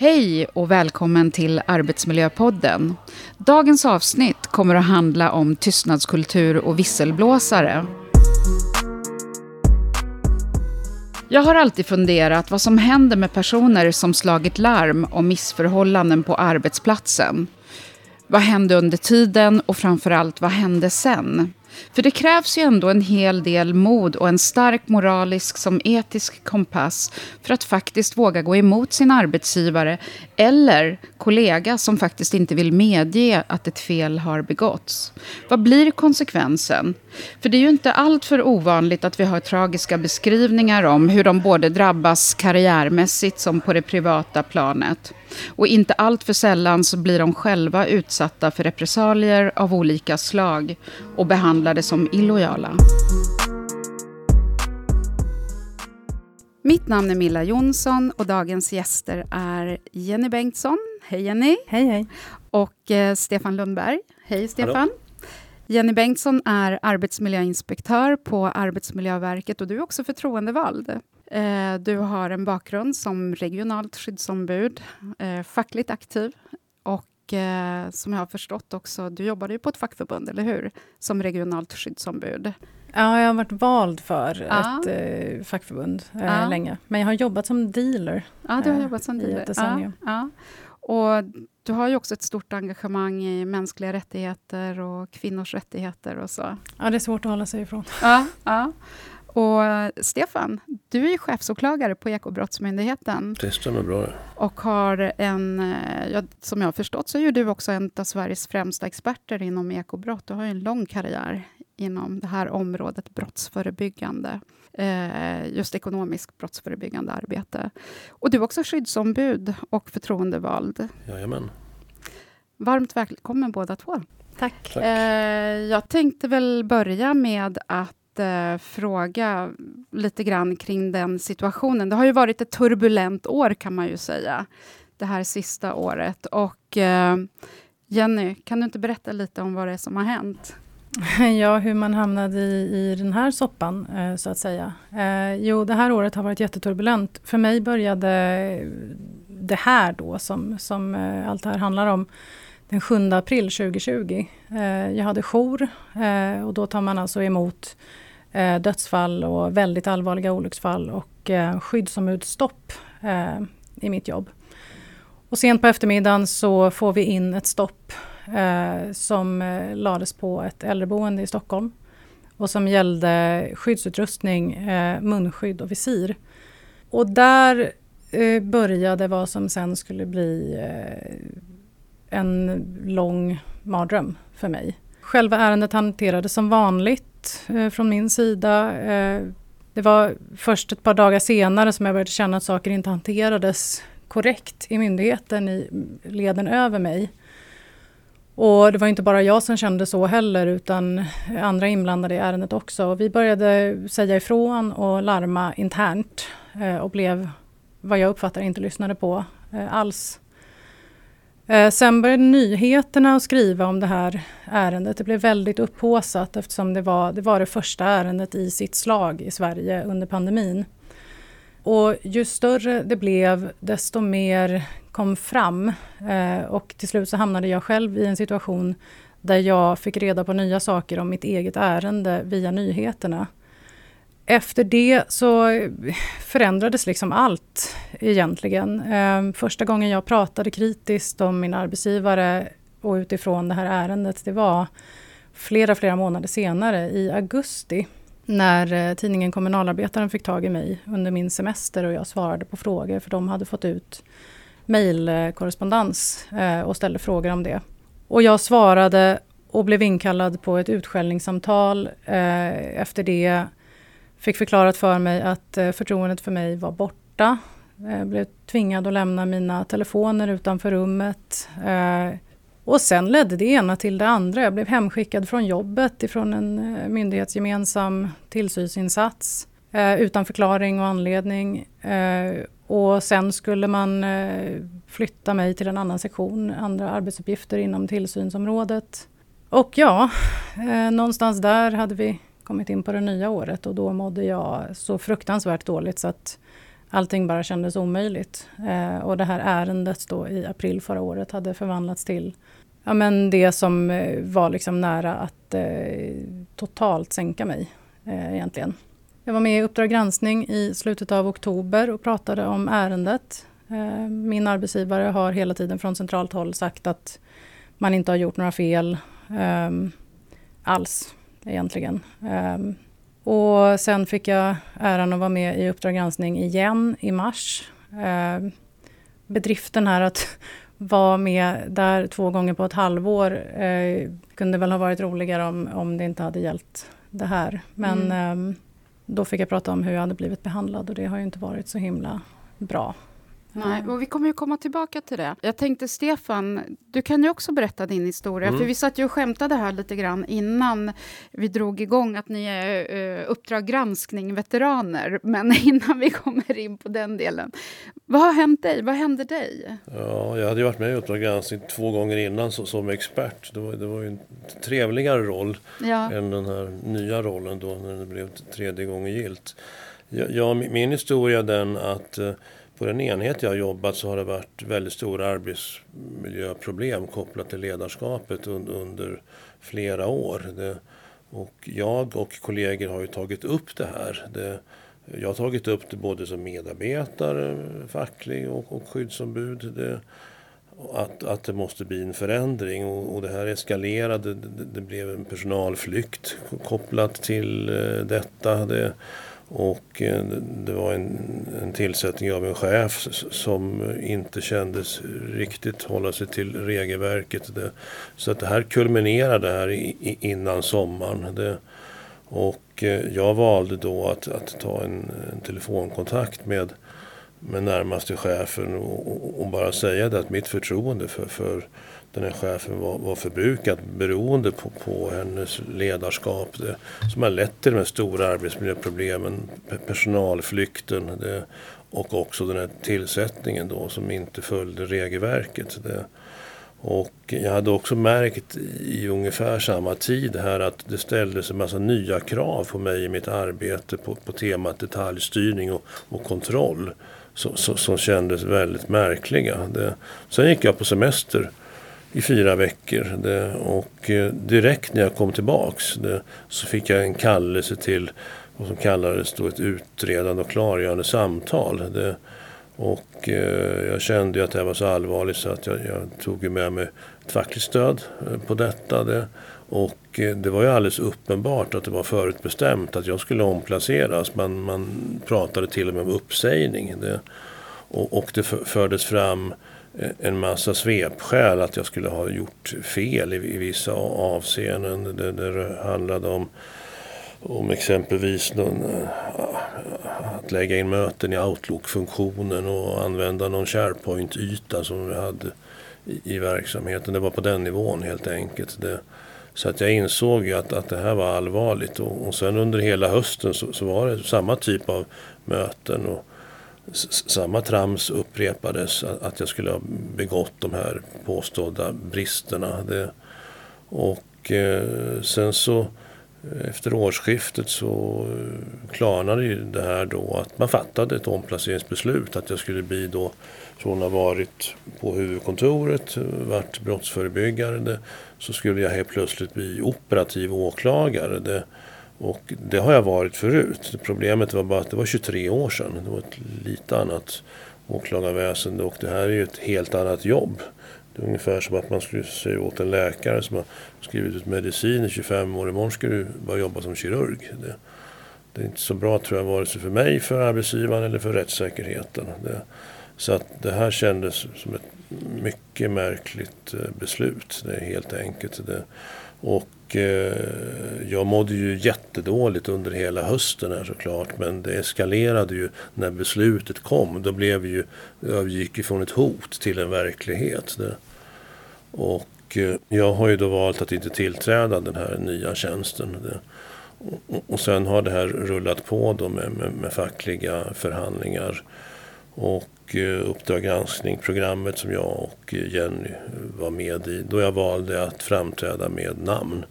Hej och välkommen till Arbetsmiljöpodden. Dagens avsnitt kommer att handla om tystnadskultur och visselblåsare. Jag har alltid funderat vad som händer med personer som slagit larm om missförhållanden på arbetsplatsen. Vad hände under tiden och framförallt vad hände sen? För det krävs ju ändå en hel del mod och en stark moralisk som etisk kompass för att faktiskt våga gå emot sin arbetsgivare eller kollega som faktiskt inte vill medge att ett fel har begåtts. Vad blir konsekvensen? För det är ju inte allt för ovanligt att vi har tragiska beskrivningar om hur de både drabbas karriärmässigt som på det privata planet. Och inte allt för sällan så blir de själva utsatta för repressalier av olika slag och behandlade som illojala. Mitt namn är Milla Jonsson och dagens gäster är Jenny Bengtsson. Hej Jenny! Hej hej! Och eh, Stefan Lundberg. Hej Stefan! Hallå. Jenny Bengtsson är arbetsmiljöinspektör på Arbetsmiljöverket och du är också förtroendevald. Eh, du har en bakgrund som regionalt skyddsombud, eh, fackligt aktiv och eh, som jag har förstått också, du jobbade ju på ett fackförbund, eller hur? Som regionalt skyddsombud. Ja, jag har varit vald för ja. ett fackförbund ja. länge. Men jag har jobbat som dealer, ja, du har jobbat som dealer. i ett decennium. Ja, och du har ju också ett stort engagemang i mänskliga rättigheter och kvinnors rättigheter och så. Ja, det är svårt att hålla sig ifrån. Ja, ja. Och Stefan, du är chefsåklagare på Ekobrottsmyndigheten. Det stämmer bra. Och har en, eh, ja, som jag har förstått så är du också en av Sveriges främsta experter inom ekobrott. Du har en lång karriär inom det här området brottsförebyggande. Eh, just ekonomiskt brottsförebyggande arbete. Och du är också skyddsombud och förtroendevald. Jajamän. Varmt välkommen båda två. Tack. Tack. Eh, jag tänkte väl börja med att eh, fråga lite grann kring den situationen. Det har ju varit ett turbulent år kan man ju säga, det här sista året. Och eh, Jenny, kan du inte berätta lite om vad det är som har hänt? Ja, hur man hamnade i, i den här soppan, eh, så att säga. Eh, jo, det här året har varit jätteturbulent. För mig började det här då, som, som eh, allt det här handlar om, den 7 april 2020. Eh, jag hade jour eh, och då tar man alltså emot eh, dödsfall och väldigt allvarliga olycksfall och eh, skyddsombudsstopp i mitt jobb. Och sent på eftermiddagen så får vi in ett stopp eh, som eh, lades på ett äldreboende i Stockholm och som gällde skyddsutrustning, eh, munskydd och visir. Och där eh, började vad som sen skulle bli eh, en lång mardröm för mig. Själva ärendet hanterades som vanligt eh, från min sida. Eh, det var först ett par dagar senare som jag började känna att saker inte hanterades korrekt i myndigheten i leden över mig. Och det var inte bara jag som kände så heller utan andra inblandade i ärendet också. Vi började säga ifrån och larma internt eh, och blev vad jag uppfattar inte lyssnade på eh, alls. Eh, sen började nyheterna att skriva om det här ärendet. Det blev väldigt upphåsat eftersom det var, det var det första ärendet i sitt slag i Sverige under pandemin. Och ju större det blev, desto mer kom fram. Eh, och till slut så hamnade jag själv i en situation där jag fick reda på nya saker om mitt eget ärende via nyheterna. Efter det så förändrades liksom allt egentligen. Eh, första gången jag pratade kritiskt om min arbetsgivare och utifrån det här ärendet, det var flera, flera månader senare i augusti när eh, tidningen Kommunalarbetaren fick tag i mig under min semester och jag svarade på frågor för de hade fått ut mejlkorrespondens eh, och ställde frågor om det. Och jag svarade och blev inkallad på ett utskällningssamtal. Eh, efter det fick förklarat för mig att eh, förtroendet för mig var borta. Jag blev tvingad att lämna mina telefoner utanför rummet. Och sen ledde det ena till det andra. Jag blev hemskickad från jobbet ifrån en myndighetsgemensam tillsynsinsats Eh, utan förklaring och anledning. Eh, och sen skulle man eh, flytta mig till en annan sektion, andra arbetsuppgifter inom tillsynsområdet. Och ja, någonstans där hade vi kommit in på det nya året och då mådde jag så fruktansvärt dåligt så att allting bara kändes omöjligt. Eh, och det här ärendet då i april förra året hade förvandlats till ja, men det som var liksom nära att eh, totalt sänka mig eh, egentligen. Jag var med i Uppdrag granskning i slutet av oktober och pratade om ärendet. Eh, min arbetsgivare har hela tiden från centralt håll sagt att man inte har gjort några fel eh, alls egentligen. Eh, och sen fick jag äran att vara med i Uppdrag granskning igen i mars. Eh, bedriften här att vara med där två gånger på ett halvår eh, kunde väl ha varit roligare om, om det inte hade gällt det här. Men mm då fick jag prata om hur jag hade blivit behandlad och det har ju inte varit så himla bra. Nej, och vi kommer ju komma tillbaka till det. Jag tänkte, Stefan, du kan ju också berätta din historia. Mm. För vi satt ju och skämtade här lite grann innan vi drog igång att ni är uh, Uppdrag granskning-veteraner. Men innan vi kommer in på den delen. Vad har hänt dig? Vad hände dig? Ja, jag hade ju varit med i Uppdrag granskning två gånger innan så, som expert. Det var, det var ju en trevligare roll ja. än den här nya rollen då när det blev tredje gången gilt. Ja, ja min historia är den att uh, på den enhet jag har jobbat så har det varit väldigt stora arbetsmiljöproblem kopplat till ledarskapet under flera år. Det, och jag och kollegor har ju tagit upp det här. Det, jag har tagit upp det både som medarbetare, facklig och, och skyddsombud. Det, att, att det måste bli en förändring och, och det här eskalerade. Det, det, blev en personalflykt kopplat till eh, detta. Det, och eh, det var en, en tillsättning av en chef som inte kändes riktigt hålla sig till regelverket. Det, så att det här kulminerade här innan sommaren. Det, och eh, jag valde då att, att ta en, en telefonkontakt med, med närmaste chefen och, och, bara säga det att mitt förtroende för, för den här chefen var, var förbrukat beroende på, på hennes ledarskap. Det, som har lett till de här stora arbetsmiljöproblemen, personalflykten det, och också den här tillsättningen då som inte följde regelverket. Det, och jag hade också märkt i ungefär samma tid här att det ställdes en massa nya krav på mig i mitt arbete på, på temat detaljstyrning och, och kontroll som, så, som kändes väldigt märkliga. Det, sen gick jag på semester i fyra veckor. Det, och eh, direkt när jag kom tillbaks det, så fick jag en kallelse till vad som kallades då ett utredande och klargörande samtal. Det, och eh, jag kände ju att det här var så allvarligt så att jag, jag tog med mig ett fackligt stöd eh, på detta. Det, och eh, det var ju alldeles uppenbart att det var förutbestämt att jag skulle omplaceras. Man, man pratade till och med om uppsägning. Det, och, och det fördes fram en massa svepskäl att jag skulle ha gjort fel i, i vissa avseenden. Det, det handlade om, om exempelvis någon, eh, att lägga in möten i Outlook-funktionen och använda någon SharePoint-yta som vi hade i, i, verksamheten. Det var på den nivån helt enkelt. Det, så att jag insåg ju att, att det här var allvarligt och, och sen under hela hösten så, så var det samma typ av möten. Och, samma trams upprepades att jag skulle ha begått de här påstådda bristerna. Det, och eh, sen så eh, efter årsskiftet så eh, klarnade ju det här då att man fattade ett omplaceringsbeslut att jag skulle bli då från att ha varit på huvudkontoret, varit brottsförebyggare, så skulle jag helt plötsligt bli operativ åklagare. Det, och det har jag varit förut. Problemet var bara att det var 23 år sedan. Det var ett lite annat åklagarväsende och det här är ju ett helt annat jobb. Det är ungefär som att man skulle säga åt en läkare som har skrivit ut medicin i 25 år. Imorgon ska du bara jobba som kirurg. Det, det är inte så bra tror jag vare sig för mig, för arbetsgivaren eller för rättssäkerheten. Det, så att det här kändes som ett mycket märkligt eh, beslut. Det är helt enkelt. Det, och och eh, jag mådde ju jättedåligt under hela hösten här såklart. Men det eskalerade ju när beslutet kom. Då blev vi ju, övergick från ett hot till en verklighet. Och eh, jag har ju då valt att inte tillträda den här nya tjänsten. Och, och sen har det här rullat på då med, med, med fackliga förhandlingar. Och eh, Uppdrag granskning-programmet som jag och eh, Jenny eh, var med i. Då jag valde att framträda med namn.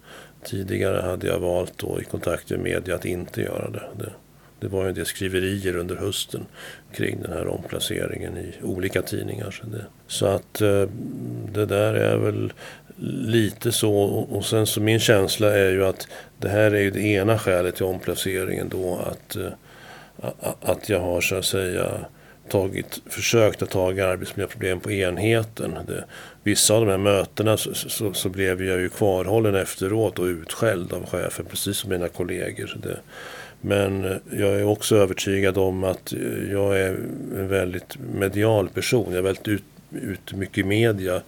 Tidigare hade jag valt då i kontakt med media att inte göra det. det. det var en del skriverier under hösten kring den här omplaceringen i olika tidningar. Så, det, så att det där är väl lite så. Och sen så min känsla är ju att det här är ju det ena skälet till omplaceringen då att, att jag har så att säga tagit, försökt att ta arbetsmiljöproblem på enheten. Det, vissa av de här mötena så, så, så, blev jag ju kvarhållen efteråt och utskälld av chefen precis som mina kollegor. Det, men eh, jag är också övertygad om att eh, jag är en väldigt medial person. Jag är väldigt ute ut mycket i media.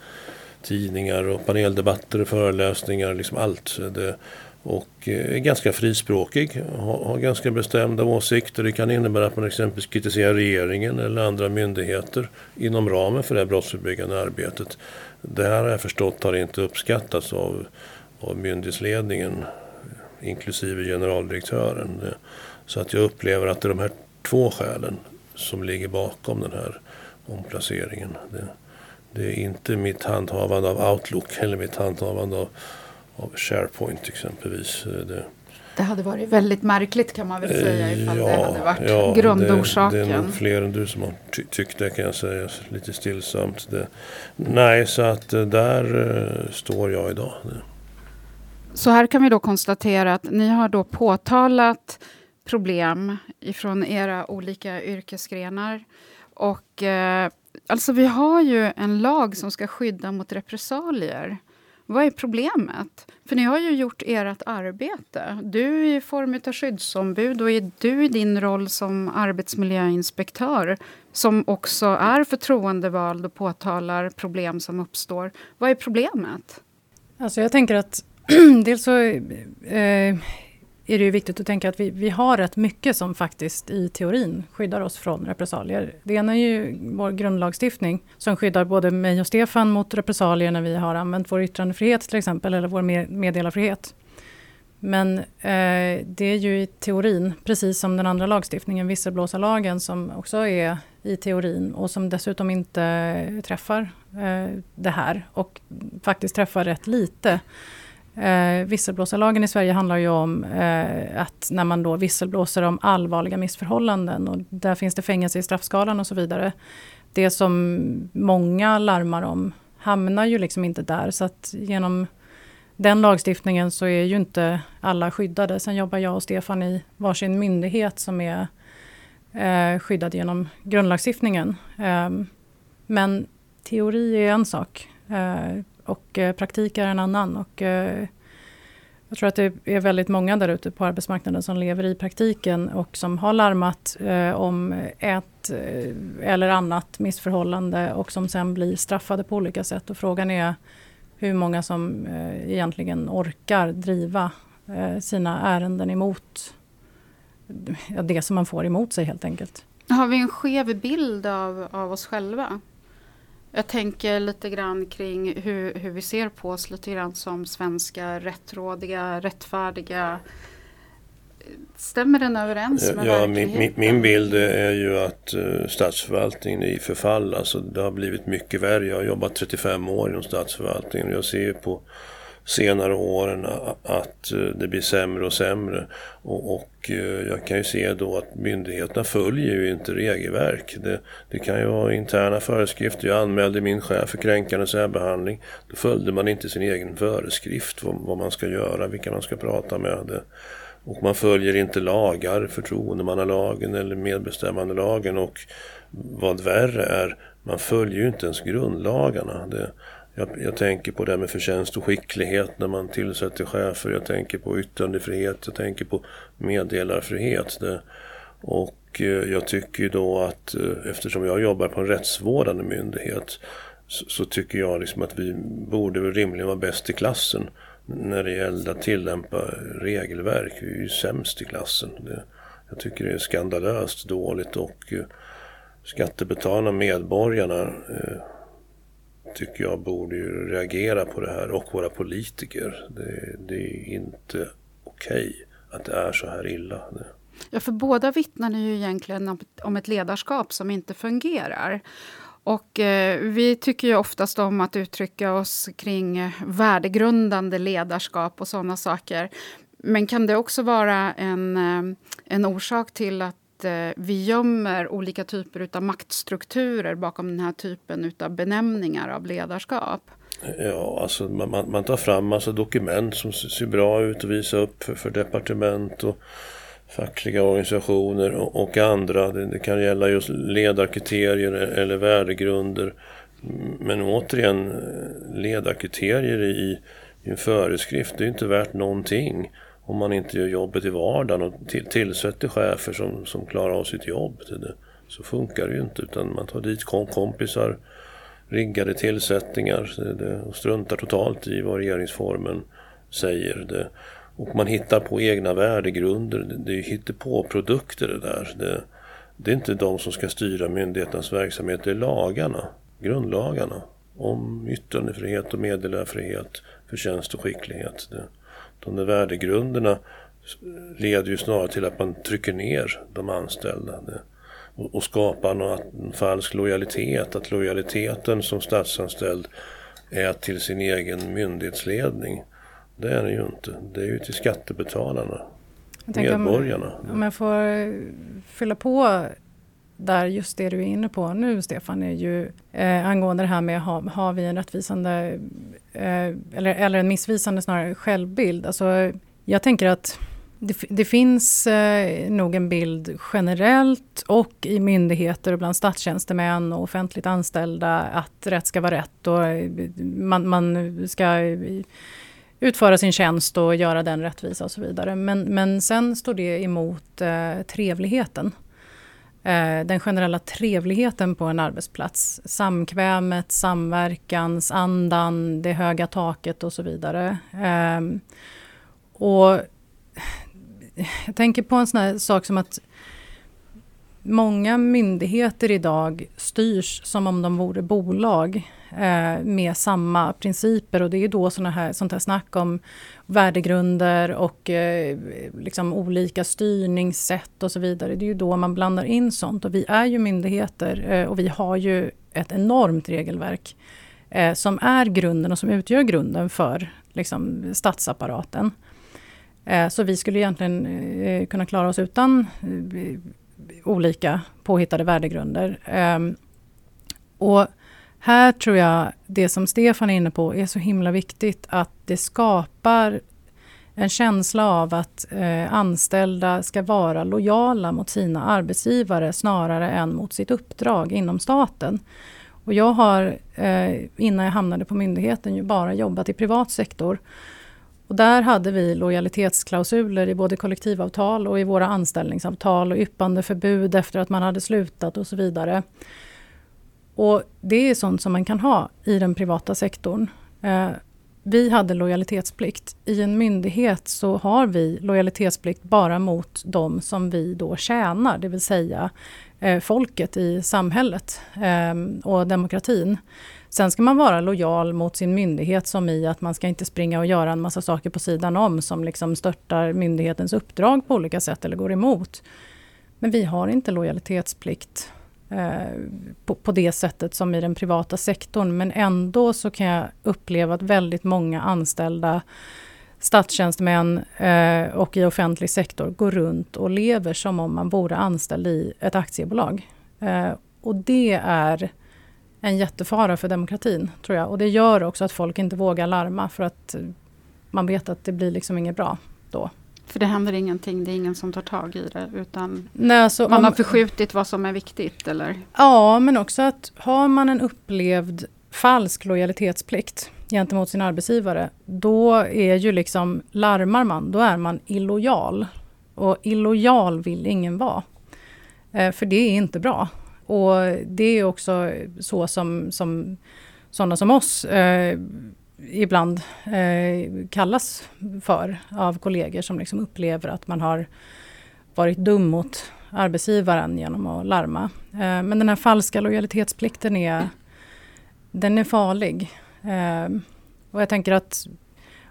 Tidningar och paneldebatter och föreläsningar, liksom allt. Det, och eh, är ganska frispråkig, har, har ganska bestämda åsikter. Det kan innebära att man exempelvis kritiserar regeringen eller andra myndigheter inom ramen för det här brottsförebyggande arbetet. Det här har jag förstått har inte uppskattats av, av myndighetsledningen inklusive generaldirektören. Så att jag upplever att det är de här två skälen som ligger bakom den här omplaceringen. Det, det är inte mitt handhavande av Outlook eller mitt handhavande av, av SharePoint exempelvis. Det, det hade varit väldigt märkligt kan man väl säga ifall ja, det hade varit ja, grundorsaken. Det, det är nog fler än du som har ty tyckt det kan jag säga lite stillsamt. Det, nej, så att eh, där uh, står jag idag. Så här kan vi då konstatera att ni har då påtalat problem ifrån era olika yrkesgrenar. Och eh, alltså vi har ju en lag som ska skydda mot repressalier. Vad är problemet? För ni har ju gjort ert arbete. Du i form av skyddsombud och du i din roll som arbetsmiljöinspektör som också är förtroendevald och påtalar problem som uppstår. Vad är problemet? Alltså jag tänker att dels så eh, är det ju viktigt att tänka att vi, vi har rätt mycket som faktiskt i teorin skyddar oss från repressalier. Det ena är ju vår grundlagstiftning som skyddar både mig och Stefan mot repressalier när vi har använt vår yttrandefrihet till exempel, eller vår meddelarfrihet. Men eh, det är ju i teorin, precis som den andra lagstiftningen, visselblåsarlagen, som också är i teorin och som dessutom inte träffar eh, det här och faktiskt träffar rätt lite. Eh, visselblåsarlagen i Sverige handlar ju om eh, att när man då visselblåser om allvarliga missförhållanden och där finns det fängelse i straffskalan och så vidare. Det som många larmar om hamnar ju liksom inte där så att genom den lagstiftningen så är ju inte alla skyddade. Sen jobbar jag och Stefan i varsin myndighet som är eh, skyddad genom grundlagstiftningen. Eh, men teori är en sak. Eh, och eh, praktik är en annan. Och, eh, jag tror att det är väldigt många där ute på arbetsmarknaden som lever i praktiken och som har larmat eh, om ett eh, eller annat missförhållande och som sen blir straffade på olika sätt. Och frågan är hur många som eh, egentligen orkar driva eh, sina ärenden emot ja, det som man får emot sig helt enkelt. Har vi en skev bild av, av oss själva? Jag tänker lite grann kring hur, hur vi ser på oss lite grann som svenska rättrådiga, rättfärdiga. Stämmer den överens med ja, min, min, bild är ju att uh, statsförvaltningen är i förfall. Alltså, det har blivit mycket värre. Jag har jobbat 35 år inom statsförvaltningen och jag ser på senare åren att eh, det blir sämre och sämre. Och, och, eh, jag kan ju se då att myndigheterna följer ju inte regelverk. Det, det kan ju vara interna föreskrifter. Jag anmälde min chef för kränkande särbehandling. Då följde man inte sin egen föreskrift vad, vad man ska göra, vilka man ska prata med. Och man följer inte lagar, förtroendemannalagen eller medbestämmandelagen. Och vad värre är, man följer ju inte ens grundlagarna. Det, jag, jag, tänker på det här med förtjänst och skicklighet när man tillsätter chefer. Jag tänker på yttrandefrihet, jag tänker på meddelarfrihet. Det, och eh, jag tycker ju då att eh, eftersom jag jobbar på en rättsvårdande myndighet så, så tycker jag liksom att vi borde rimligen vara bäst i klassen när det gäller att tillämpa regelverk. Vi är ju sämst i klassen. Det, jag tycker det är skandalöst dåligt och eh, skattebetalarna, medborgarna eh, tycker jag borde ju reagera på det här och våra politiker. Det, det är inte okej okay att det är så här illa. Ja, för båda vittnar ju egentligen om ett ledarskap som inte fungerar. Och eh, vi tycker ju oftast om att uttrycka oss kring värdegrundande ledarskap och sådana saker. Men kan det också vara en, eh, en orsak till att Eh, vi gömmer olika typer av maktstrukturer bakom den här typen av benämningar av ledarskap? Ja, alltså man, man tar fram massa dokument som ser bra ut att visa upp för, för departement och fackliga organisationer och, och andra. Det, det, kan gälla just ledarkriterier e-, eller värdegrunder. Men återigen, eh, ledarkriterier i, i en föreskrift, det är inte värt någonting om man inte gör jobbet i vardagen och till, tillsätter chefer som, som klarar av sitt jobb. Det, så funkar det ju inte utan man tar dit kompisar, riggade tillsättningar och struntar totalt i vad regeringsformen säger. Det, och man hittar på egna värdegrunder. Det, det är hittepå-produkter det där. Det, det är inte de som ska styra myndighetens verksamhet, det är lagarna, grundlagarna om yttrandefrihet och meddelarfrihet, förtjänst och skicklighet. Det, de där värdegrunderna leder ju snarare till att man trycker ner de anställda och, skapar något, en falsk lojalitet. Att lojaliteten som statsanställd är till sin egen myndighetsledning. Det är det ju inte. Det är ju till skattebetalarna, medborgarna. Om, om jag får fylla på där just det du är inne på nu Stefan är ju eh, angående det här med har, har vi en rättvisande Eh, eller, eller en missvisande snarare självbild. Alltså, jag tänker att det, det finns eh, nog en bild generellt och i myndigheter och bland statstjänstemän och offentligt anställda att rätt ska vara rätt och eh, man, man ska eh, utföra sin tjänst och göra den rättvisa och så vidare. Men, men sen står det emot eh, trevligheten. Eh, den generella trevligheten på en arbetsplats. Samkvämet, samverkansandan, det höga taket och så vidare. Ehm, och jag tänker på en sån här sak som att många myndigheter idag styrs som om de vore bolag eh, med samma principer och det är då såna här, sånt här snack om värdegrunder och eh, liksom olika styrningssätt och så vidare. Det är ju då man blandar in sånt och vi är ju myndigheter eh, och vi har ju ett enormt regelverk eh, som är grunden och som utgör grunden för liksom, statsapparaten. Eh, så vi skulle egentligen eh, kunna klara oss utan olika påhittade värdegrunder. Ehm, och här tror jag det som Stefan är inne på är så himla viktigt att det skapar en känsla av att eh, anställda ska vara lojala mot sina arbetsgivare snarare än mot sitt uppdrag inom staten. Och jag har, eh, innan jag hamnade på myndigheten, ju bara jobbat i privat sektor. Och där hade vi lojalitetsklausuler i både kollektivavtal och i våra anställningsavtal och yppande förbud efter att man hade slutat och så vidare. Och det är sånt som man kan ha i den privata sektorn. Eh, vi hade lojalitetsplikt. I en myndighet så har vi lojalitetsplikt bara mot de som vi då tjänar, det vill säga eh, folket i samhället eh, och demokratin. Sen ska man vara lojal mot sin myndighet som i att man ska inte springa och göra en massa saker på sidan om som liksom störtar myndighetens uppdrag på olika sätt eller går emot. Men vi har inte lojalitetsplikt eh, på, på, det sättet som i den privata sektorn. Men ändå så kan jag uppleva att väldigt många anställda statstjänstemän eh, och i offentlig sektor går runt och lever som om man vore anställd i ett aktiebolag. Eh, och det är en jättefara för demokratin, tror jag. Och det gör också att folk inte vågar larma för att man vet att det blir liksom inget bra då. För det händer ingenting, det är ingen som tar tag i det utan Nej, alltså, man om, har förskjutit vad som är viktigt eller? Ja, men också att har man en upplevd falsk lojalitetsplikt gentemot sin arbetsgivare, då är ju liksom, larmar man, då är man illojal. Och illojal vill ingen vara. Eh, för det är inte bra. Och det är också så som, som sådana som oss eh, ibland eh, kallas för av kollegor som liksom upplever att man har varit dum mot arbetsgivaren genom att larma. Eh, men den här falska lojalitetsplikten är, den är farlig. Eh, och jag tänker att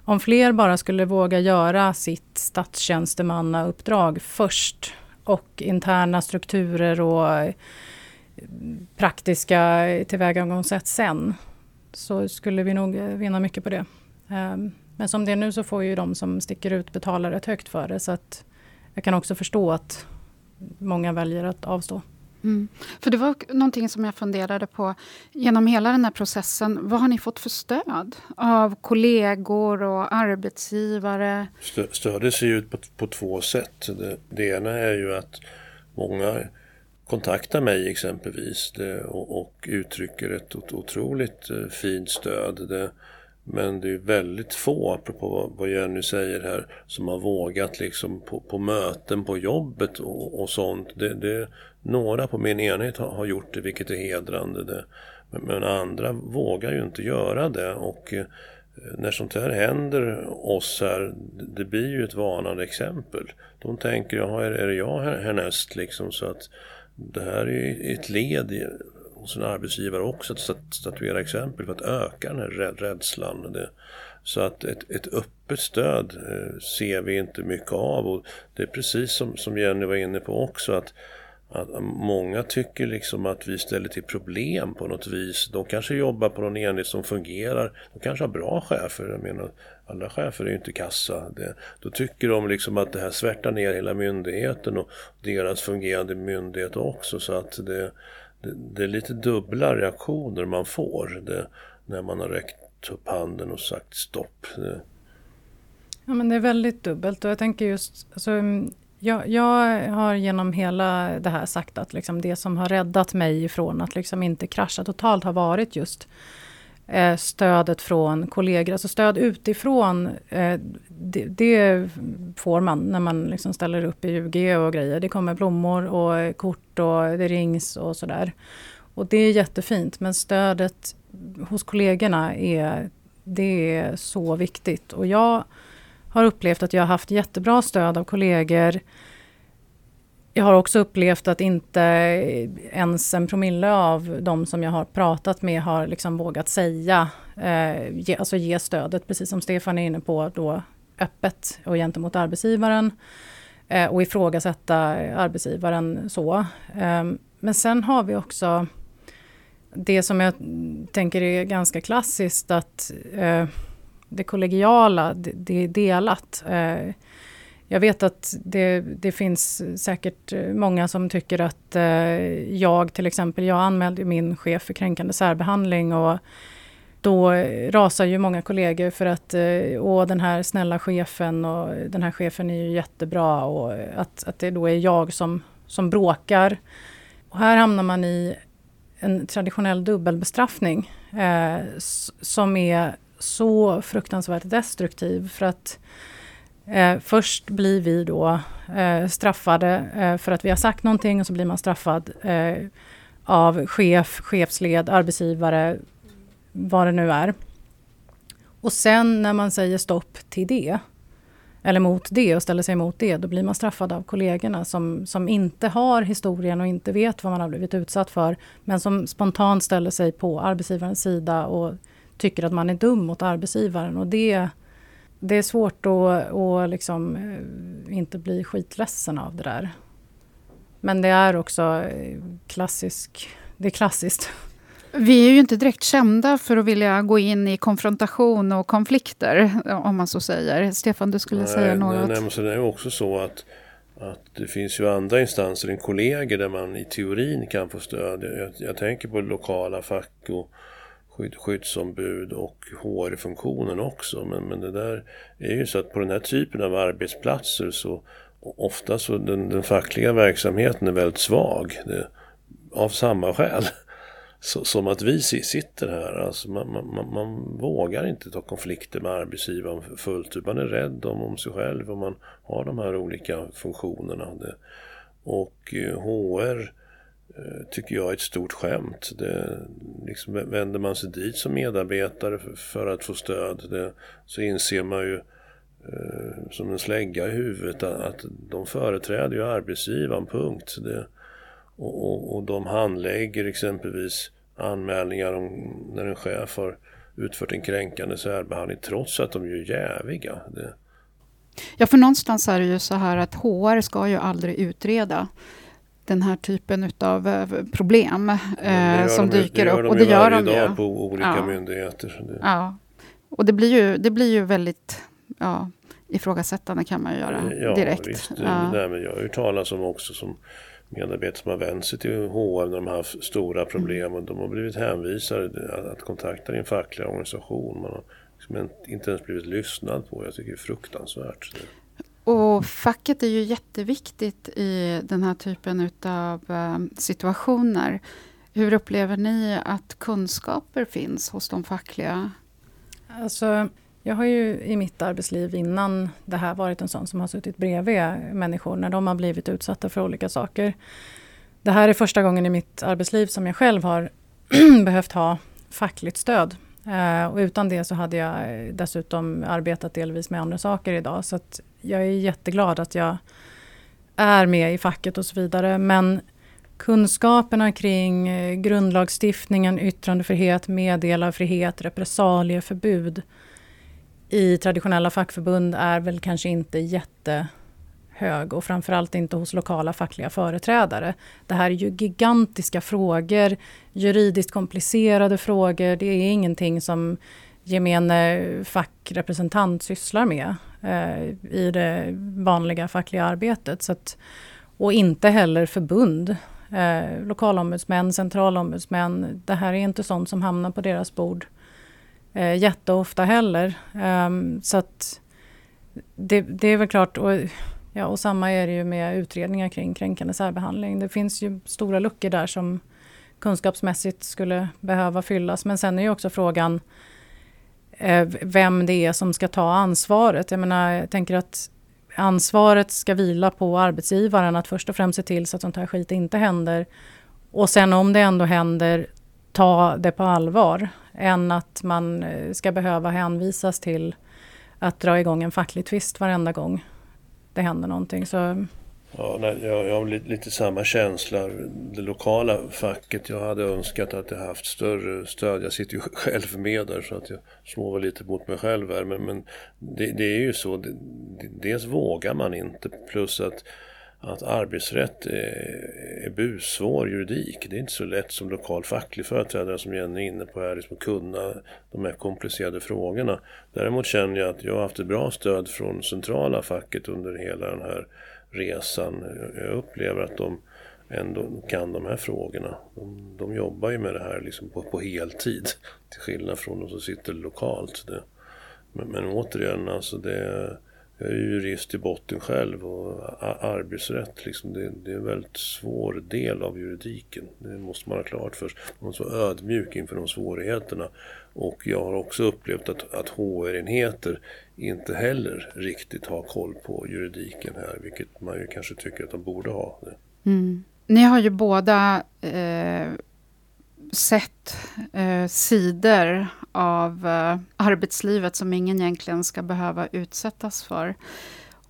om fler bara skulle våga göra sitt statstjänstemannauppdrag först och interna strukturer och praktiska tillvägagångssätt sen så skulle vi nog vinna mycket på det. Ehm, Men som det är nu så får ju de som sticker ut betala rätt högt för det. Så att jag kan också förstå att många väljer att avstå. Mm. För det var någonting som jag funderade på genom hela den här processen. Vad har ni fått för stöd av kollegor och arbetsgivare? stödet ser ut på, på två sätt. Det, det, ena är ju att många kontaktar mig exempelvis det, och, och, uttrycker ett otroligt eh, fint stöd. Det, men det är väldigt få, apropå vad Jenny säger här, som har vågat liksom på, på möten på jobbet och, och sånt. Det, det, några på min enhet har, har gjort det, vilket är hedrande. Det. Men, men, andra vågar ju inte göra det. Och eh, när sånt här händer oss här, det blir ju ett varnande exempel. De tänker, är, är det jag härnäst liksom? Så att det här är ett led i, hos en arbetsgivare också att statuera exempel för att öka den här rädslan. Det, så att ett, ett öppet stöd eh, ser vi inte mycket av och det är precis som, som Jenny var inne på också att att många tycker liksom att vi ställer till problem på något vis. De kanske jobbar på någon enhet som fungerar. De kanske har bra chefer. Jag menar, alla chefer är ju inte kassa. Det, då tycker de liksom att det här svärtar ner hela myndigheten och deras fungerande myndighet också. Så att det, det, det är lite dubbla reaktioner man får det, när man har räckt upp handen och sagt stopp. Det. Ja men det är väldigt dubbelt och jag tänker just, alltså, mm, jag, jag, har genom hela det här sagt att liksom det som har räddat mig ifrån att liksom inte krascha totalt har varit just eh, stödet från kollegor. Alltså stöd utifrån, eh, det, det, får man när man liksom ställer upp i UG och grejer. Det kommer blommor och kort och det rings och sådär. Och det är jättefint men stödet hos kollegorna är, det är så viktigt. Och jag har upplevt att jag har haft jättebra stöd av kollegor. Jag har också upplevt att inte ens en promille av de som jag har pratat med har liksom vågat säga, eh, ge, alltså ge stödet, precis som Stefan är inne på, då öppet och gentemot arbetsgivaren. Eh, och ifrågasätta arbetsgivaren så. Eh, men sen har vi också det som jag tänker är ganska klassiskt att eh, det kollegiala, det, det är delat. Eh, jag vet att det, det, finns säkert eh, många som tycker att eh, jag till exempel, jag anmälde min chef för kränkande särbehandling och då rasar ju många kollegor för att eh, åh den här snälla chefen och den här chefen är ju jättebra och att, att det då är jag som, som bråkar. Och här hamnar man i en traditionell dubbelbestraffning eh, som är så fruktansvärt destruktiv. För att eh, först blir vi då eh, straffade eh, för att vi har sagt någonting och så blir man straffad eh, av chef, chefsled, arbetsgivare, vad det nu är. Och sen när man säger stopp till det, eller mot det och ställer sig emot det, då blir man straffad av kollegorna som, som inte har historien och inte vet vad man har blivit utsatt för, men som spontant ställer sig på arbetsgivarens sida och tycker att man är dum mot arbetsgivaren. Och det, det är svårt att, att liksom, eh, inte bli skitledsen av det där. Men det är också eh, klassisk, det är klassiskt. Vi är ju inte direkt kända för att vilja gå in i konfrontation och konflikter, om man så säger. Stefan, du skulle nej, säga något? Nej, nej, men det är också så att, att det finns ju andra instanser än kollegor där man i teorin kan få stöd. Jag, jag tänker på lokala fack och skydd, skyddsombud och HR-funktionen också. Men, men det där är ju så att på den här typen av arbetsplatser så ofta så den, den fackliga verksamheten är väldigt svag. Det, av samma skäl. Så, som att vi sitter här. Alltså man, man, man, vågar inte ta konflikter med arbetsgivaren fullt ut. Man är rädd om, om sig själv och man har de här olika funktionerna. Det, och HR Eh, Eh, tycker jag är ett stort skämt. Det, liksom, vänder man sig dit som medarbetare för, att få stöd det, så inser man ju eh, som en slägga i huvudet att, de företräder ju arbetsgivaren, punkt. Det, och, och, och, de handlägger exempelvis anmälningar om när en chef har utfört en kränkande särbehandling trots att de är jäviga. Det. Ja, för någonstans är det ju så här att HR ska ju aldrig utreda den här typen av eh, problem eh, som de, dyker upp. och det gör de, och det gör de varje dag på olika ja. myndigheter. Ja. Och det blir ju, det blir ju väldigt ja, ifrågasättande kan man ju göra ja, direkt. Visst. Ja. Nej, men jag har ju talat om också som medarbetare som har vänt sig till H&M när de har haft stora problem och de har blivit hänvisade att kontakta din fackliga organisation. Man har liksom inte ens blivit lyssnad på. Jag tycker det är fruktansvärt. Och facket är ju jätteviktigt i den här typen av eh, situationer. Hur upplever ni att kunskaper finns hos de fackliga? Alltså, jag har ju i mitt arbetsliv innan det här varit en sån som har suttit bredvid människor när de har blivit utsatta för olika saker. Det här är första gången i mitt arbetsliv som jag själv har behövt ha fackligt stöd. Eh, och utan det så hade jag dessutom arbetat delvis med andra saker idag. Så jag är jätteglad att jag är med i facket och så vidare. Men kunskaperna kring eh, grundlagstiftningen, yttrandefrihet, meddelarfrihet, repressalieförbud i traditionella fackförbund är väl kanske inte jättehög och framförallt inte hos lokala fackliga företrädare. Det här är ju gigantiska frågor, juridiskt komplicerade frågor. Det är ingenting som gemene fackrepresentant sysslar med eh, i det vanliga fackliga arbetet. Så att, och inte heller förbund. Eh, lokalombudsmän, centralombudsmän. Det här är inte sånt som hamnar på deras bord eh, jätteofta heller. Eh, så att det, det, är väl klart. Och, ja, och samma är det ju med utredningar kring kränkande särbehandling. Det finns ju stora luckor där som kunskapsmässigt skulle behöva fyllas. Men sen är ju också frågan Eh, vem det är som ska ta ansvaret. Jag menar, jag tänker att ansvaret ska vila på arbetsgivaren att först och främst se till så att sånt här skit inte händer. Och sen om det ändå händer, ta det på allvar än att man eh, ska behöva hänvisas till att dra igång en facklig tvist varenda gång det händer någonting. Så Ja, nej, jag, jag har lite, lite, samma känsla. Det lokala facket, jag hade önskat att jag haft större stöd. Jag sitter ju själv med där så att jag slår lite mot mig själv här. Men, men det, det, är ju så, det, dels vågar man inte plus att att arbetsrätt är, är bussvår juridik. Det är inte så lätt som lokal facklig företrädare som Jenny är inne på här, liksom kunna de här komplicerade frågorna. Däremot känner jag att jag har haft ett bra stöd från centrala facket under hela den här resan. Jag upplever att de ändå kan de här frågorna. De, de jobbar ju med det här liksom på, på heltid till skillnad från de som sitter lokalt. Det, men, men återigen, alltså det jag är jurist i botten själv och arbetsrätt liksom, det, det, är en väldigt svår del av juridiken. Det måste man ha klart för sig. Man måste vara ödmjuk inför de svårigheterna. Och jag har också upplevt att, att HR-enheter inte heller riktigt har koll på juridiken här, vilket man ju kanske tycker att de borde ha. Mm. Ni har ju båda eh, sett eh, sidor av eh, arbetslivet som ingen egentligen ska behöva utsättas för.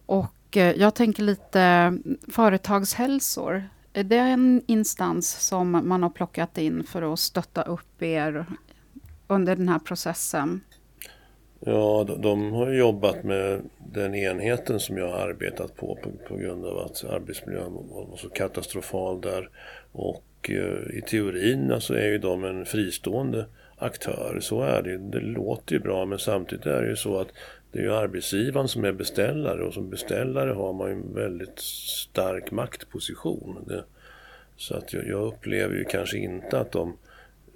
Och eh, jag tänker lite företagshälsor. Är det en instans som man har plockat in för att stötta upp er under den här processen? Ja, de, de har jobbat med den enheten som jag har arbetat på på, på grund av att arbetsmiljön var så katastrofal där. Och eh, i teorin alltså är ju de en fristående aktör. Så är det Det låter ju bra men samtidigt är det ju så att det är ju arbetsgivaren som är beställare och som beställare har man ju en väldigt stark maktposition. Det, så att jag, jag, upplever ju kanske inte att de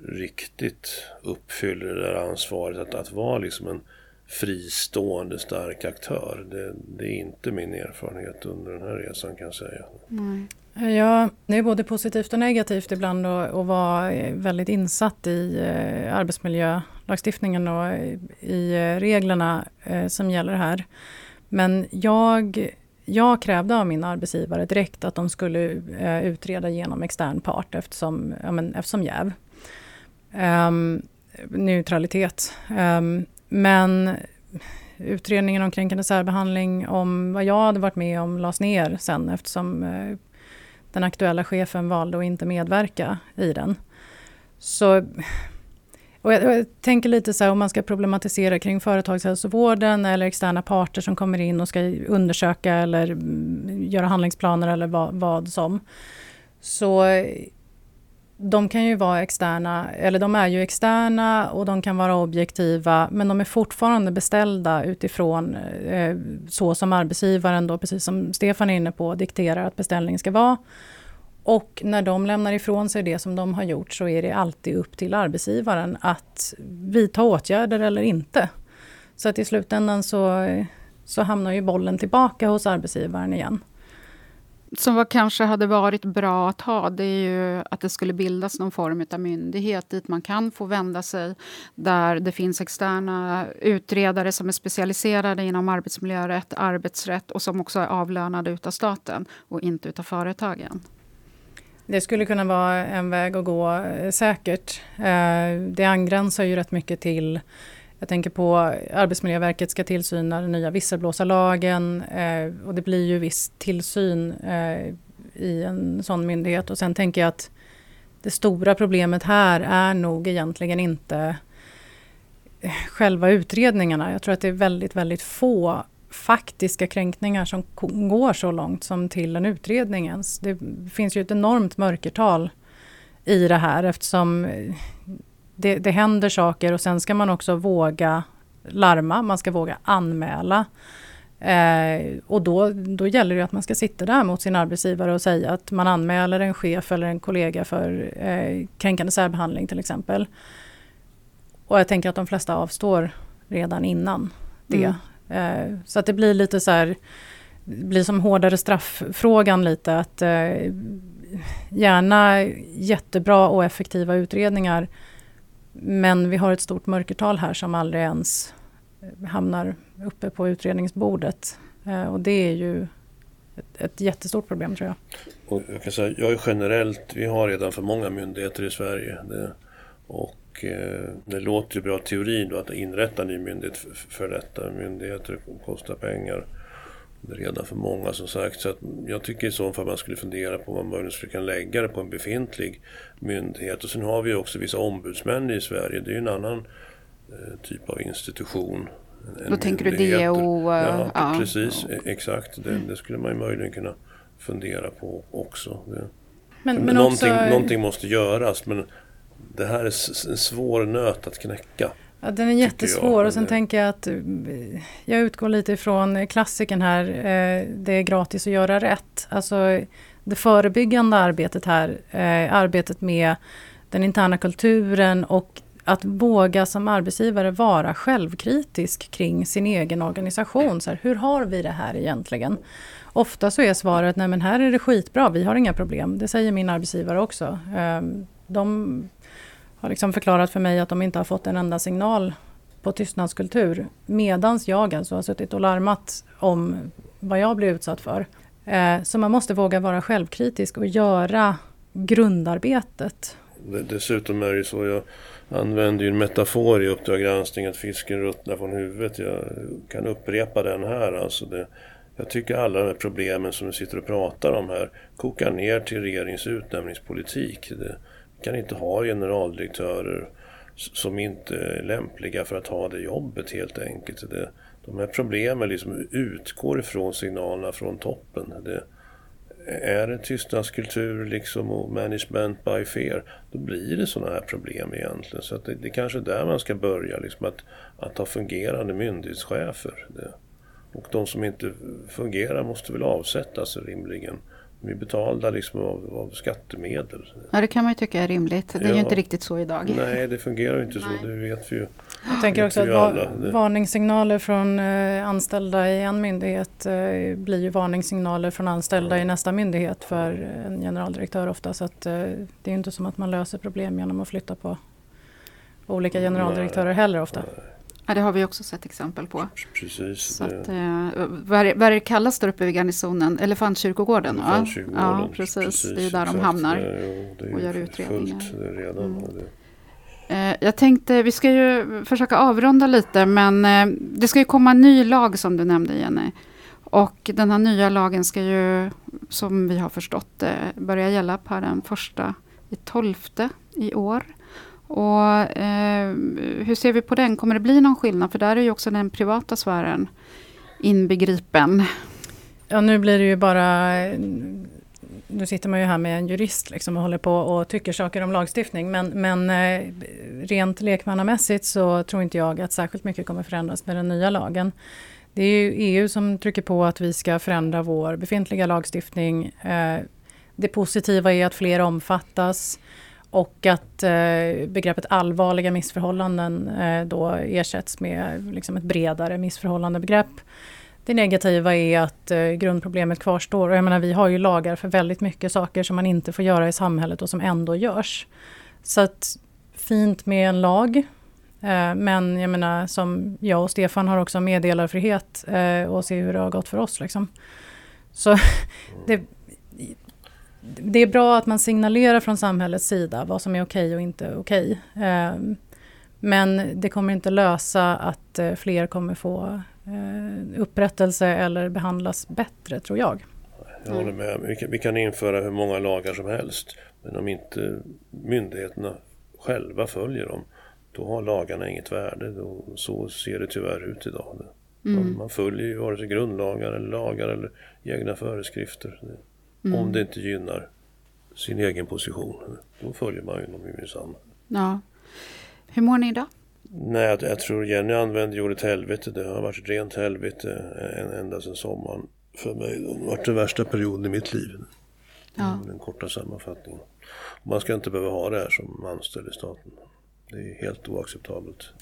riktigt uppfyller det där ansvaret att, att vara liksom en fristående stark aktör. Det, det, är inte min erfarenhet under den här resan kan jag säga. Nej. Ja, det är både positivt och negativt ibland att, att vara väldigt insatt i eh, arbetsmiljölagstiftningen och i eh, reglerna eh, som gäller här. Men jag, jag krävde av min arbetsgivare direkt att de skulle eh, utreda genom extern part eftersom, ja, men, eftersom jäv. Um, neutralitet. Um, men utredningen om kränkande särbehandling om vad jag hade varit med om lades ner sen eftersom eh, den aktuella chefen valde att inte medverka i den. Så, och jag, jag, tänker lite så här om man ska problematisera kring företagshälsovården eller externa parter som kommer in och ska undersöka eller mm, göra handlingsplaner eller vad, vad som. Så de kan ju vara externa, eller de är ju externa och de kan vara objektiva, men de är fortfarande beställda utifrån eh, så som arbetsgivaren då, precis som Stefan är inne på, dikterar att beställningen ska vara. Och när de lämnar ifrån sig det som de har gjort så är det alltid upp till arbetsgivaren att vidta åtgärder eller inte. Så att i slutändan så, så hamnar ju bollen tillbaka hos arbetsgivaren igen. Som var, kanske hade varit bra att ha, det är ju att det skulle bildas någon form av myndighet dit man kan få vända sig. Där det finns externa utredare som är specialiserade inom arbetsmiljörätt, arbetsrätt och som också är avlönade utav staten och inte utav företagen. Det skulle kunna vara en väg att gå eh, säkert. Eh, det angränsar ju rätt mycket till jag tänker på Arbetsmiljöverket ska tillsyna den nya visselblåsarlagen eh, och det blir ju viss tillsyn eh, i en sån myndighet. Och sen tänker jag att det stora problemet här är nog egentligen inte eh, själva utredningarna. Jag tror att det är väldigt, väldigt få faktiska kränkningar som går så långt som till en utredning ens. Det finns ju ett enormt mörkertal i det här eftersom eh, det, det händer saker och sen ska man också våga larma, man ska våga anmäla. Eh, och då, då gäller det att man ska sitta där mot sin arbetsgivare och säga att man anmäler en chef eller en kollega för eh, kränkande särbehandling till exempel. Och jag tänker att de flesta avstår redan innan det. Mm. Eh, så att det blir lite så här, blir som hårdare strafffrågan lite att eh, gärna jättebra och effektiva utredningar men vi har ett stort mörkertal här som aldrig ens eh, hamnar uppe på utredningsbordet. Eh, och det är ju ett, ett jättestort problem tror jag. Och jag kan säga, jag är generellt, vi har redan för många myndigheter i Sverige. Det, och och eh, det låter ju bra teori då att inrätta en ny myndighet för, för detta. Myndigheter kostar pengar. Redan för många som sagt. Så jag tycker i så fall man skulle fundera på om man möjligen skulle kunna lägga det på en befintlig myndighet. Och sen har vi också vissa ombudsmän i Sverige. Det är ju en annan eh, typ av institution. Då tänker du DO? Uh, ja, ja, precis. Ja. Exakt. Det, det, skulle man ju möjligen kunna fundera på också. Det, men, men någonting, också... någonting måste göras. Men det här är en svår nöt att knäcka. Ja, den är jättesvår och sen tänker jag att eh, jag utgår lite ifrån klassiken här, eh, det är gratis att göra rätt. Alltså det förebyggande arbetet här, eh, arbetet med den interna kulturen och att våga som arbetsgivare vara självkritisk kring sin egen organisation. Så här, hur har vi det här egentligen? Ofta så är svaret, nej men här är det skitbra, vi har inga problem. Det säger min arbetsgivare också. Ehm, de har liksom förklarat för mig att de inte har fått en enda signal på tystnadskultur. Medans jag alltså har suttit och larmat om vad jag blir utsatt för. Eh, så man måste våga vara självkritisk och göra grundarbetet. Dessutom är det så, jag använder ju en metafor i Uppdrag granskning att fisken ruttnar från huvudet. Jag kan upprepa den här. Alltså det, jag tycker alla de här problemen som vi sitter och pratar om här kokar ner till regeringens utnämningspolitik. Det, kan inte ha generaldirektörer som inte är lämpliga för att ha det jobbet helt enkelt. Det, de här problemen liksom utgår ifrån signalerna från toppen. Det, är det tystnadskultur liksom och management by fear, då blir det sådana här problem egentligen. Så att det, det är kanske där man ska börja, liksom att, att ha fungerande myndighetschefer. Det, och de som inte fungerar måste väl avsättas rimligen. De är betalda liksom av, av, skattemedel. Ja, det kan man ju tycka är rimligt. Det är ja. ju inte riktigt så idag. Nej, det fungerar ju inte Nej. så. Det vet vi ju. Jag tänker också att va varningssignaler från eh, anställda i en myndighet eh, blir ju varningssignaler från anställda ja. i nästa myndighet för en generaldirektör ofta. Så att, eh, det är inte som att man löser problem genom att flytta på olika generaldirektörer Nej. heller ofta. Nej. Ja, det har vi också sett exempel på. Precis. Så att, eh, vad, är, vad är det kallas där uppe vid garnisonen? Elefantkyrkogården? Elefantkyrkogården ja, precis. precis. Det är där de hamnar och gör utredningar. Fullt redan. Mm. Eh, jag tänkte, vi ska ju försöka avrunda lite, men eh, det ska ju komma en ny lag som du nämnde Jenny. Och den här nya lagen ska ju, som vi har förstått börja gälla på den första i tolfte i år. Och, eh, hur ser vi på den? Kommer det bli någon skillnad? För där är ju också den privata sfären inbegripen. Ja, nu blir det ju bara nu sitter man ju här med en jurist liksom och håller på och tycker saker om lagstiftning. Men, men eh, rent lekmannamässigt så tror inte jag att särskilt mycket kommer förändras med den nya lagen. Det är ju EU som trycker på att vi ska förändra vår befintliga lagstiftning. Eh, det positiva är att fler omfattas och att eh, begreppet allvarliga missförhållanden eh, då ersätts med liksom ett bredare missförhållandebegrepp. Det negativa är att eh, grundproblemet kvarstår. Och jag menar, vi har ju lagar för väldigt mycket saker som man inte får göra i samhället och som ändå görs. Så att fint med en lag. Eh, men jag menar, som jag och Stefan har också meddelarfrihet eh, och se hur det har gått för oss. Liksom. Så det, det är bra att man signalerar från samhällets sida vad som är okej okay och inte okej. Okay. Eh, men det kommer inte lösa att eh, fler kommer få eh, upprättelse eller behandlas bättre, tror jag. Jag håller med. Vi kan, vi kan införa hur många lagar som helst. Men om inte myndigheterna själva följer dem, då har lagarna inget värde. Då, så ser det tyvärr ut idag. Mm. Man, man följer ju vare sig grundlagar eller lagar eller egna föreskrifter. Mm. Om det inte gynnar sin egen position, då följer man ju dem minsann. Ja. Hur mår ni idag? Nej, jag, jag, tror Jenny använde ordet helvete. Det har varit rent helvete ända sedan sommaren för mig. Det har varit den värsta perioden i mitt liv. Ja. Den korta sammanfattningen. Man ska inte behöva ha det här som anställd i staten. Det är helt oacceptabelt.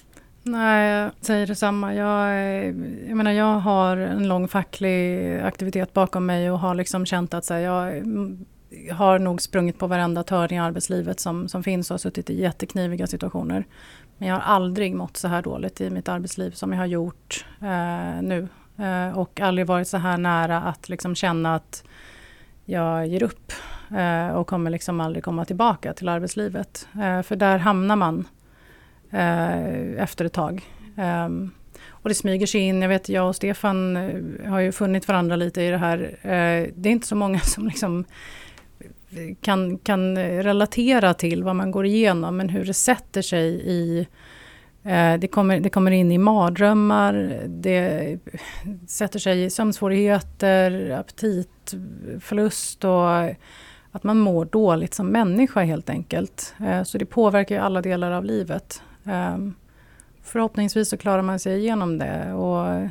Nej, jag säger detsamma. Jag, eh, jag menar, jag har en lång facklig aktivitet bakom mig och har liksom känt att så här, jag mm, har nog sprungit på varenda törn i arbetslivet som, som finns och har suttit i jättekniviga situationer. Men jag har aldrig mått så här dåligt i mitt arbetsliv som jag har gjort eh, nu. Eh, och aldrig varit så här nära att liksom känna att jag ger upp eh, och kommer liksom aldrig komma tillbaka till arbetslivet. Eh, för där hamnar man Eh, efter ett tag. Ehm, och det smyger sig in. Jag vet, jag och Stefan eh, har ju funnit varandra lite i det här. Eh, det är inte så många som liksom kan, kan relatera till vad man går igenom, men hur det sätter sig i det kommer, det kommer in i mardrömmar, det sätter sig i sömnsvårigheter, aptitförlust och att man mår dåligt som människa helt enkelt. Så det påverkar ju alla delar av livet. Ehm, förhoppningsvis så klarar man sig igenom det. Och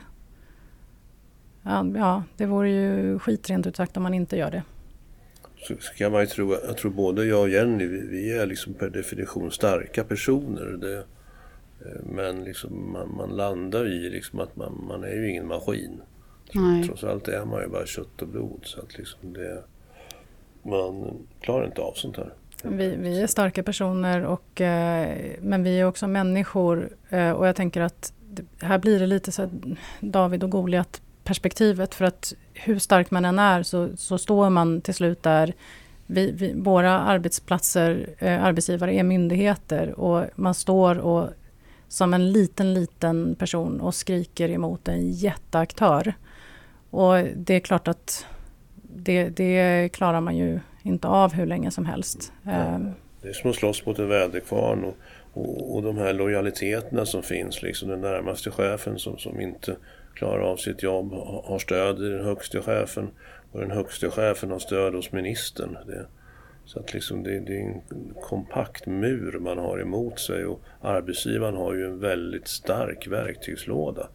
ja, det vore ju skit rent ut sagt om man inte gör det så kan man ju tro, jag tror både jag och Jenny, vi, vi är liksom per definition starka personer. Det, eh, men liksom man, man, landar i liksom att man, man är ju ingen maskin. Nej. Trots allt är man ju bara kött och blod. Så att liksom det, man klarar inte av sånt här. Vi, vi är starka personer, och, eh, men vi är också människor. Eh, och jag tänker att här blir det lite så David och Goliat perspektivet. För att hur stark man än är så, så står man till slut där. Vi, vi, våra arbetsplatser, eh, arbetsgivare är myndigheter och man står och som en liten, liten person och skriker emot en jätteaktör. Och det är klart att det, det klarar man ju inte av hur länge som helst. Ehm. det är som att slåss mot en väderkvarn och, och, och de här lojaliteterna som finns, liksom den närmaste chefen som, som inte klarar av sitt jobb, har stöd i den högste chefen och den högste chefen har stöd hos ministern. Det, så att liksom det, det, är en kompakt mur man har emot sig och arbetsgivaren har ju en väldigt stark verktygslåda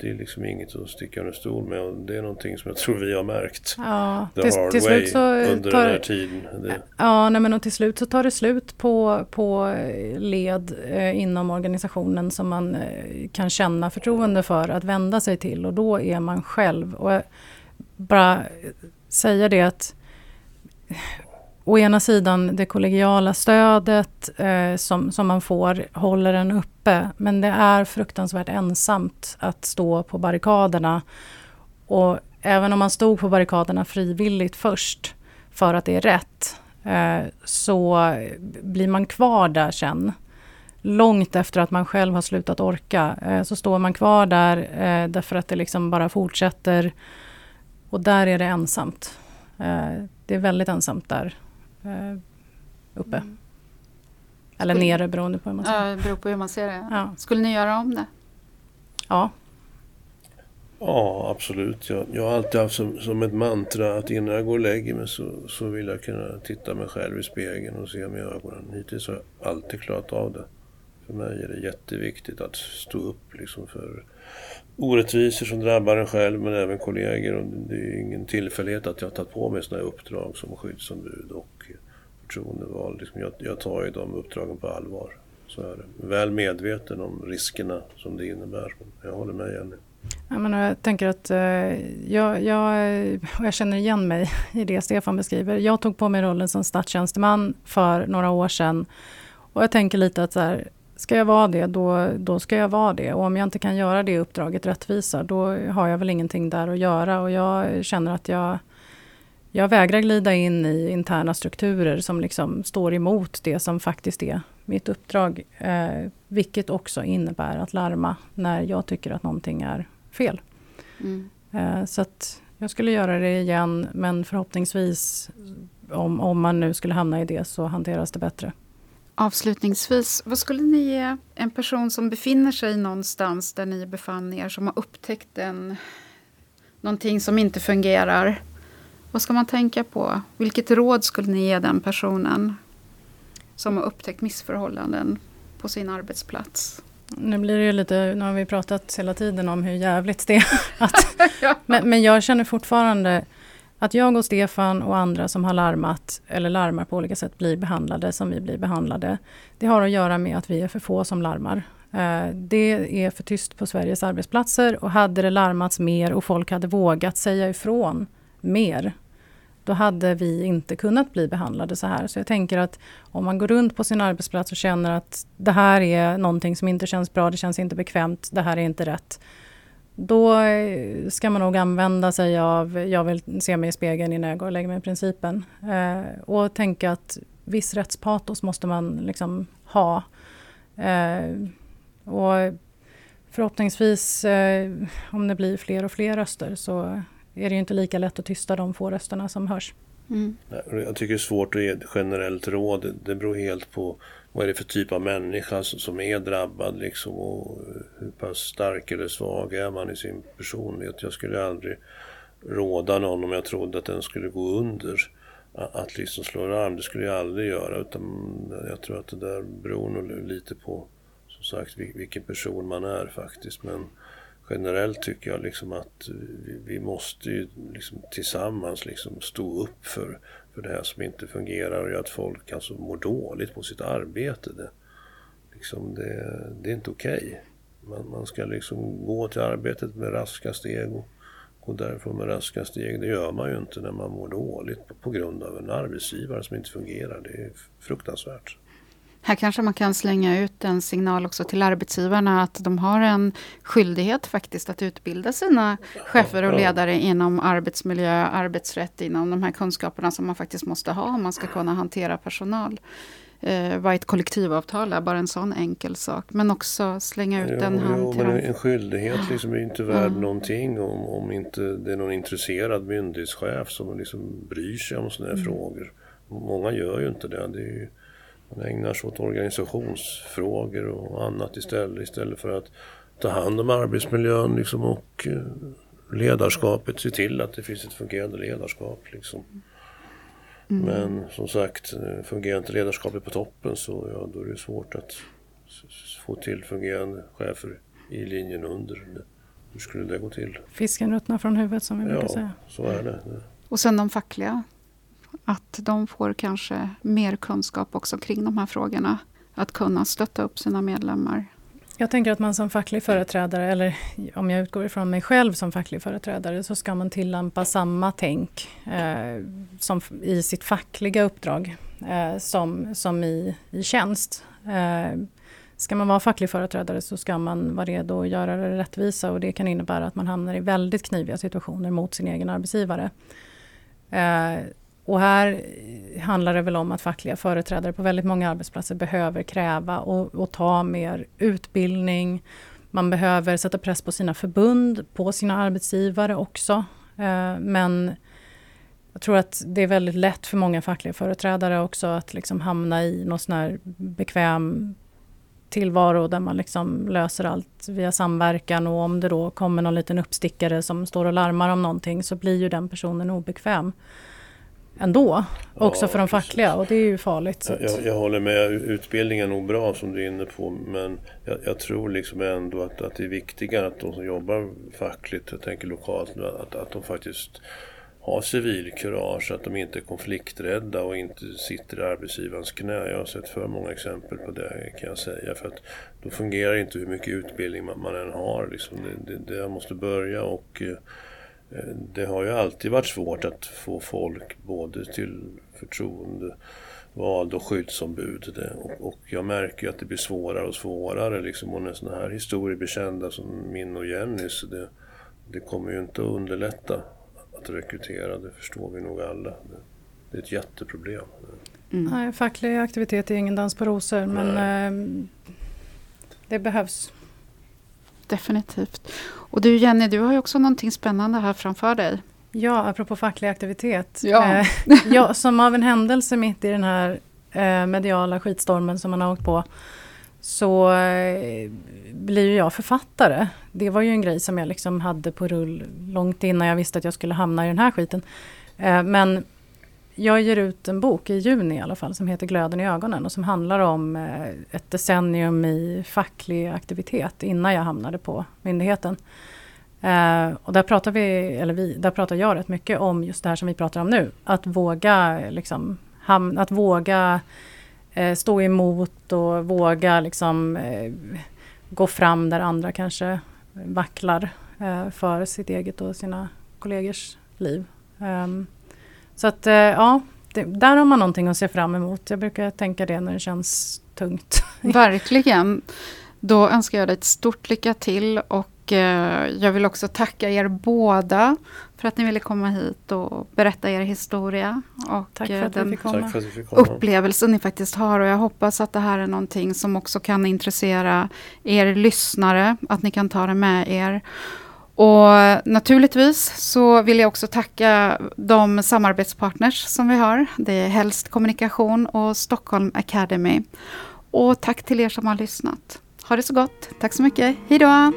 det är liksom inget att sticka under stol med och det är någonting som jag tror vi har märkt. Ja, the till, hard till way så under tar, den här tiden. Det. Ja, nej, men och till slut så tar det slut på, på led eh, inom organisationen som man eh, kan känna förtroende för att vända sig till och då är man själv. Och bara säga det att å ena sidan det kollegiala stödet eh, som, som man får håller en uppe. Men det är fruktansvärt ensamt att stå på barrikaderna. Och även om man stod på barrikaderna frivilligt först för att det är rätt eh, så blir man kvar där sen. Långt efter att man själv har slutat orka eh, så står man kvar där eh, därför att det liksom bara fortsätter. Och där är det ensamt. Eh, det är väldigt ensamt där uppe. Mm. Eller Skulle, nere beroende på hur man ser det. Ja, beror på hur man ser det. Ja. Skulle ni göra om det? Ja. Ja, absolut. Jag, jag har alltid haft som, som ett mantra att innan jag går och lägger mig så, så vill jag kunna titta mig själv i spegeln och se mig i ögonen. Hittills har jag alltid klarat av det. För mig är det jätteviktigt att stå upp liksom för orättvisor som drabbar en själv men även kollegor. Och det är ingen tillfällighet att jag har tagit på mig sådana här uppdrag som skyddsombud och förtroendevald. Liksom jag, jag tar ju de uppdragen på allvar. Så är det. Väl medveten om riskerna som det innebär. Jag håller med Jenny. Jag, menar, jag tänker att eh, jag, jag, jag känner igen mig i det Stefan beskriver. Jag tog på mig rollen som statstjänsteman för några år sedan. Och jag tänker lite att så här, ska jag vara det, då, då ska jag vara det. Och om jag inte kan göra det uppdraget rättvisa, då har jag väl ingenting där att göra. Och jag känner att jag, jag vägrar glida in i interna strukturer som liksom står emot det som faktiskt är mitt uppdrag. Eh, vilket också innebär att larma när jag tycker att någonting är fel. Mm. Eh, så att jag skulle göra det igen, men förhoppningsvis om, om man nu skulle hamna i det så hanteras det bättre. Avslutningsvis, vad skulle ni ge en person som befinner sig någonstans där ni befann er, som har upptäckt en, någonting som inte fungerar? Vad ska man tänka på? Vilket råd skulle ni ge den personen som har upptäckt missförhållanden på sin arbetsplats? Nu blir det ju lite, nu har vi pratat hela tiden om hur jävligt det är. Att, ja. men, men jag känner fortfarande att jag och Stefan och andra som har larmat, eller larmar på olika sätt, blir behandlade som vi blir behandlade. Det har att göra med att vi är för få som larmar. Eh, det är för tyst på Sveriges arbetsplatser och hade det larmats mer och folk hade vågat säga ifrån mer, då hade vi inte kunnat bli behandlade så här. Så jag tänker att om man går runt på sin arbetsplats och känner att det här är någonting som inte känns bra, det känns inte bekvämt, det här är inte rätt då ska man nog använda sig av jag vill se mig i spegeln innan jag går och lägger mig principen. Eh, och tänka att viss rättspatos måste man liksom ha. Eh, och förhoppningsvis, eh, om det blir fler och fler röster så är det inte lika lätt att tysta de få rösterna som hörs. Mm. Jag tycker det är svårt att ge ett generellt råd. Det beror helt på vad är det för typ av människa som är drabbad liksom och hur pass stark eller svag är man i sin personlighet. Jag skulle aldrig råda någon om jag trodde att den skulle gå under att liksom slå larm. Det skulle jag aldrig göra utan jag tror att det där beror nog lite på som sagt vilken person man är faktiskt. Men generellt tycker jag liksom att vi, måste ju liksom tillsammans liksom stå upp för för det här som inte fungerar och gör att folk alltså mår dåligt på sitt arbete. Det, liksom det, det är inte okej. Okay. Man, man ska liksom gå till arbetet med raska steg och gå därifrån med raska steg. Det gör man ju inte när man mår dåligt på, på grund av en arbetsgivare som inte fungerar. Det är fruktansvärt. Här kanske man kan slänga ut en signal också till arbetsgivarna att de har en skyldighet faktiskt att utbilda sina chefer och ledare inom arbetsmiljö, arbetsrätt, inom de här kunskaperna som man faktiskt måste ha om man ska kunna hantera personal. Eh, vad ett kollektivavtal är, bara en sån enkel sak. Men också slänga ut ja, en hand till men En skyldighet liksom är inte värd ja. någonting om, om inte det är någon intresserad myndighetschef som liksom bryr sig om sådana här mm. frågor. Många gör ju inte det. det man ägnar sig åt organisationsfrågor och annat istället, istället för att ta hand om arbetsmiljön liksom och eh, ledarskapet, se till att det finns ett fungerande ledarskap. Liksom. Mm. Men som sagt, eh, fungerar inte ledarskapet på toppen så ja, då är det svårt att få till fungerande chefer i linjen under. Hur skulle det gå till? Fisken ruttnar från huvudet som vi ja, brukar säga. så är det. Och sen de fackliga att de får kanske mer kunskap också kring de här frågorna. Att kunna stötta upp sina medlemmar. Jag tänker att man som facklig företrädare, eller om jag utgår ifrån mig själv som facklig företrädare, så ska man tillämpa samma tänk eh, som i sitt fackliga uppdrag eh, som, som i, i tjänst. Eh, ska man vara facklig företrädare så ska man vara redo att göra det rättvisa och det kan innebära att man hamnar i väldigt kniviga situationer mot sin egen arbetsgivare. Eh, och här eh, handlar det väl om att fackliga företrädare på väldigt många arbetsplatser behöver kräva och, och, ta mer utbildning. Man behöver sätta press på sina förbund, på sina arbetsgivare också. Eh, men jag tror att det är väldigt lätt för många fackliga företrädare också att liksom hamna i någon sån här bekväm tillvaro där man liksom löser allt via samverkan och om det då kommer någon liten uppstickare som står och larmar om någonting så blir ju den personen obekväm ändå. Ja, också för de fackliga och det är ju farligt. Jag, jag, håller med, utbildningen är nog bra som du är inne på men jag, jag tror liksom ändå att, att det är viktigare att de som jobbar fackligt, jag tänker lokalt att, att de faktiskt har civilkurage, att de inte är konflikträdda och inte sitter i arbetsgivarens knä. Jag har sett för många exempel på det kan jag säga. För att då fungerar inte hur mycket utbildning man, man än har. Liksom det, det, det måste börja och eh, det har ju alltid varit svårt att få folk både till förtroendevald och skyddsombud. Och, och, jag märker ju att det blir svårare och svårare. Liksom. Och när sådana här historier blir kända som min och Jennys, det, det kommer ju inte att underlätta att rekrytera, det förstår vi nog alla. Det är ett jätteproblem. Mm. Nej, facklig aktivitet är ingen dans på rosor men eh, det behövs. Definitivt. Och du Jenny, du har ju också någonting spännande här framför dig. Ja, apropå facklig aktivitet. Ja. Eh, ja, som av en händelse mitt i den här eh, mediala skitstormen som man har åkt på så eh, blir jag författare. Det var ju en grej som jag liksom hade på rull långt innan jag visste att jag skulle hamna i den här skiten. Men jag ger ut en bok i juni i alla fall som heter Glöden i ögonen och som handlar om eh, ett decennium i facklig aktivitet innan jag hamnade på myndigheten. Eh, och där pratar vi, eller vi, där pratar jag rätt mycket om just det här som vi pratar om nu. Att våga liksom, att våga eh, stå emot och våga liksom, gå fram där andra kanske vacklar för sitt eget och sina kollegors liv. Um, så att eh, ja, det, där har man någonting att se fram emot. Jag brukar tänka det när det känns tungt. Verkligen. Då önskar jag dig ett stort lycka till och Eh, jag vill också tacka er båda för att ni ville komma hit och berätta er historia. Och Tack för att den vi fick komma. upplevelsen ni faktiskt har. Och jag hoppas att det här är någonting som också kan intressera er lyssnare. Att ni kan ta det med er. Och naturligtvis så vill jag också tacka de samarbetspartners som vi har. Det är Helst Kommunikation och Stockholm Academy. Och tack till er som har lyssnat. Ha det så gott. Tack så mycket. Hej då!